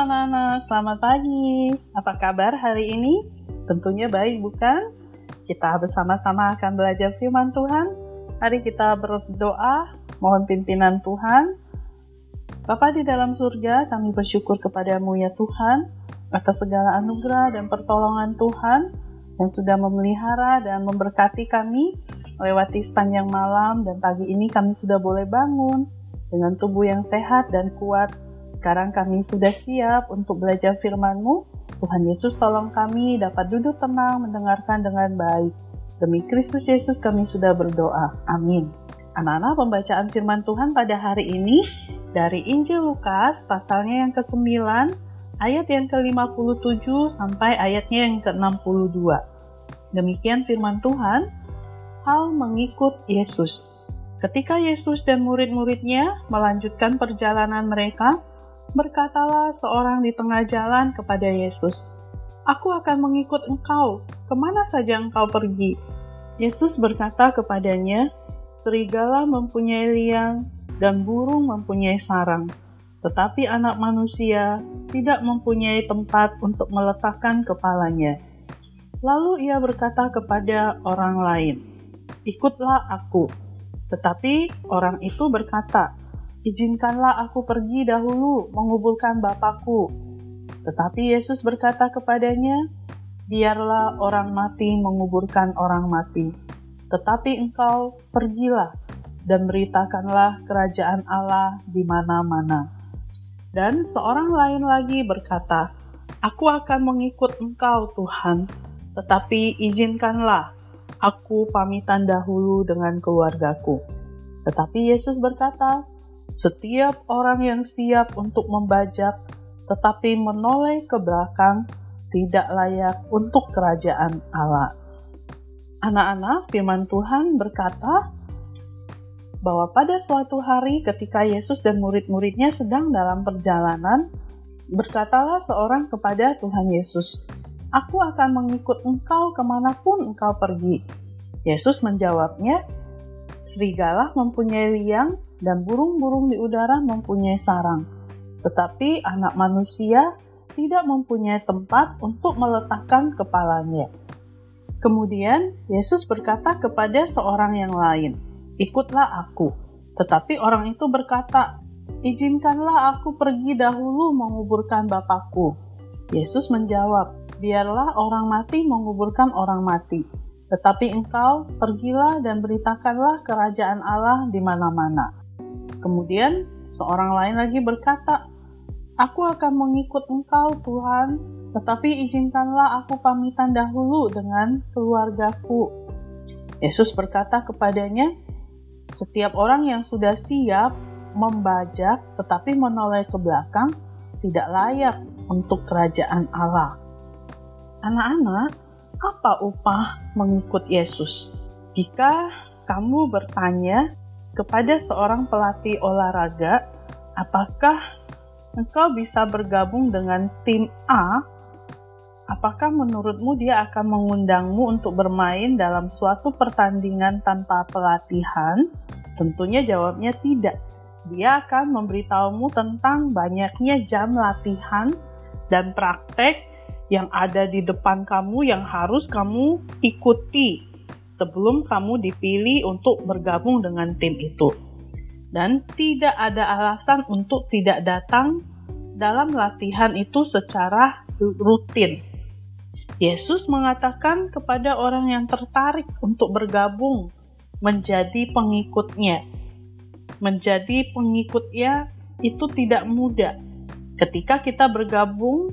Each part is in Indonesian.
anak-anak, selamat pagi. Apa kabar hari ini? Tentunya baik, bukan? Kita bersama-sama akan belajar firman Tuhan. Mari kita berdoa, mohon pimpinan Tuhan. Bapa di dalam surga, kami bersyukur kepadamu ya Tuhan, atas segala anugerah dan pertolongan Tuhan yang sudah memelihara dan memberkati kami melewati sepanjang malam dan pagi ini kami sudah boleh bangun dengan tubuh yang sehat dan kuat sekarang kami sudah siap untuk belajar firman-Mu. Tuhan Yesus tolong kami dapat duduk tenang mendengarkan dengan baik. Demi Kristus Yesus kami sudah berdoa. Amin. Anak-anak pembacaan firman Tuhan pada hari ini dari Injil Lukas pasalnya yang ke-9 ayat yang ke-57 sampai ayatnya yang ke-62. Demikian firman Tuhan, hal mengikut Yesus. Ketika Yesus dan murid-muridnya melanjutkan perjalanan mereka, Berkatalah seorang di tengah jalan kepada Yesus, Aku akan mengikut engkau, ke mana saja engkau pergi. Yesus berkata kepadanya, Serigala mempunyai liang dan burung mempunyai sarang, tetapi anak manusia tidak mempunyai tempat untuk meletakkan kepalanya. Lalu ia berkata kepada orang lain, Ikutlah aku. Tetapi orang itu berkata, Izinkanlah aku pergi dahulu menguburkan Bapakku. Tetapi Yesus berkata kepadanya, Biarlah orang mati menguburkan orang mati, tetapi engkau pergilah dan beritakanlah kerajaan Allah di mana-mana. Dan seorang lain lagi berkata, Aku akan mengikut engkau Tuhan, tetapi izinkanlah aku pamitan dahulu dengan keluargaku. Tetapi Yesus berkata, setiap orang yang siap untuk membajak tetapi menoleh ke belakang tidak layak untuk kerajaan Allah. Anak-anak, firman Tuhan berkata bahwa pada suatu hari ketika Yesus dan murid-muridnya sedang dalam perjalanan, berkatalah seorang kepada Tuhan Yesus, Aku akan mengikut engkau ke mana pun engkau pergi. Yesus menjawabnya, Serigala mempunyai liang dan burung-burung di udara mempunyai sarang, tetapi anak manusia tidak mempunyai tempat untuk meletakkan kepalanya. Kemudian Yesus berkata kepada seorang yang lain, "Ikutlah aku." Tetapi orang itu berkata, "Izinkanlah aku pergi dahulu menguburkan Bapakku." Yesus menjawab, "Biarlah orang mati menguburkan orang mati, tetapi engkau pergilah dan beritakanlah kerajaan Allah di mana-mana." Kemudian seorang lain lagi berkata, Aku akan mengikut engkau Tuhan, tetapi izinkanlah aku pamitan dahulu dengan keluargaku. Yesus berkata kepadanya, setiap orang yang sudah siap membajak tetapi menoleh ke belakang tidak layak untuk kerajaan Allah. Anak-anak, apa upah mengikut Yesus? Jika kamu bertanya kepada seorang pelatih olahraga, apakah engkau bisa bergabung dengan tim A? Apakah menurutmu dia akan mengundangmu untuk bermain dalam suatu pertandingan tanpa pelatihan? Tentunya jawabnya tidak. Dia akan memberitahumu tentang banyaknya jam latihan dan praktek yang ada di depan kamu yang harus kamu ikuti sebelum kamu dipilih untuk bergabung dengan tim itu. Dan tidak ada alasan untuk tidak datang dalam latihan itu secara rutin. Yesus mengatakan kepada orang yang tertarik untuk bergabung menjadi pengikutnya. Menjadi pengikutnya itu tidak mudah. Ketika kita bergabung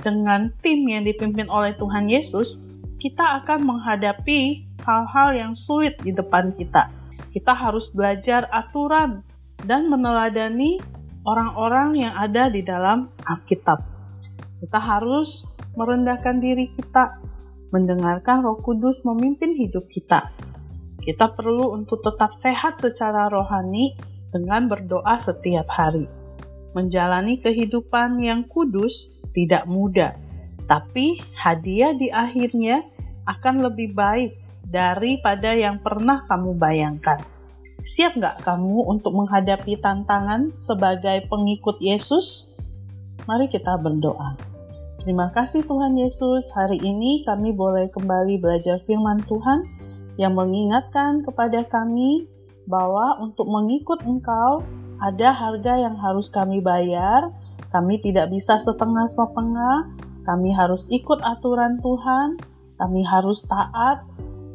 dengan tim yang dipimpin oleh Tuhan Yesus, kita akan menghadapi hal-hal yang sulit di depan kita. Kita harus belajar aturan dan meneladani orang-orang yang ada di dalam Alkitab. Kita harus merendahkan diri kita, mendengarkan Roh Kudus memimpin hidup kita. Kita perlu untuk tetap sehat secara rohani dengan berdoa setiap hari. Menjalani kehidupan yang kudus tidak mudah, tapi hadiah di akhirnya akan lebih baik daripada yang pernah kamu bayangkan. Siap nggak kamu untuk menghadapi tantangan sebagai pengikut Yesus? Mari kita berdoa. Terima kasih Tuhan Yesus, hari ini kami boleh kembali belajar firman Tuhan yang mengingatkan kepada kami bahwa untuk mengikut Engkau ada harga yang harus kami bayar, kami tidak bisa setengah-setengah, kami harus ikut aturan Tuhan, kami harus taat,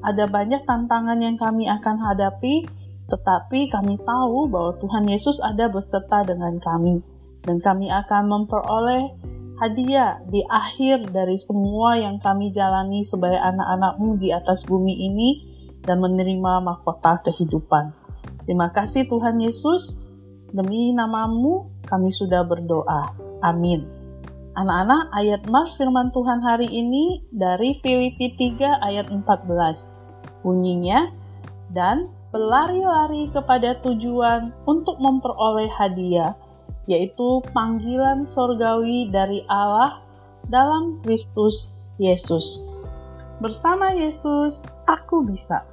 ada banyak tantangan yang kami akan hadapi, tetapi kami tahu bahwa Tuhan Yesus ada beserta dengan kami dan kami akan memperoleh hadiah di akhir dari semua yang kami jalani sebagai anak-anakmu di atas bumi ini dan menerima mahkota kehidupan. Terima kasih Tuhan Yesus, demi namamu kami sudah berdoa. Amin. Anak-anak, ayat mas firman Tuhan hari ini dari Filipi 3 ayat 14. Bunyinya, dan berlari-lari kepada tujuan untuk memperoleh hadiah yaitu panggilan sorgawi dari Allah dalam Kristus Yesus. Bersama Yesus, aku bisa.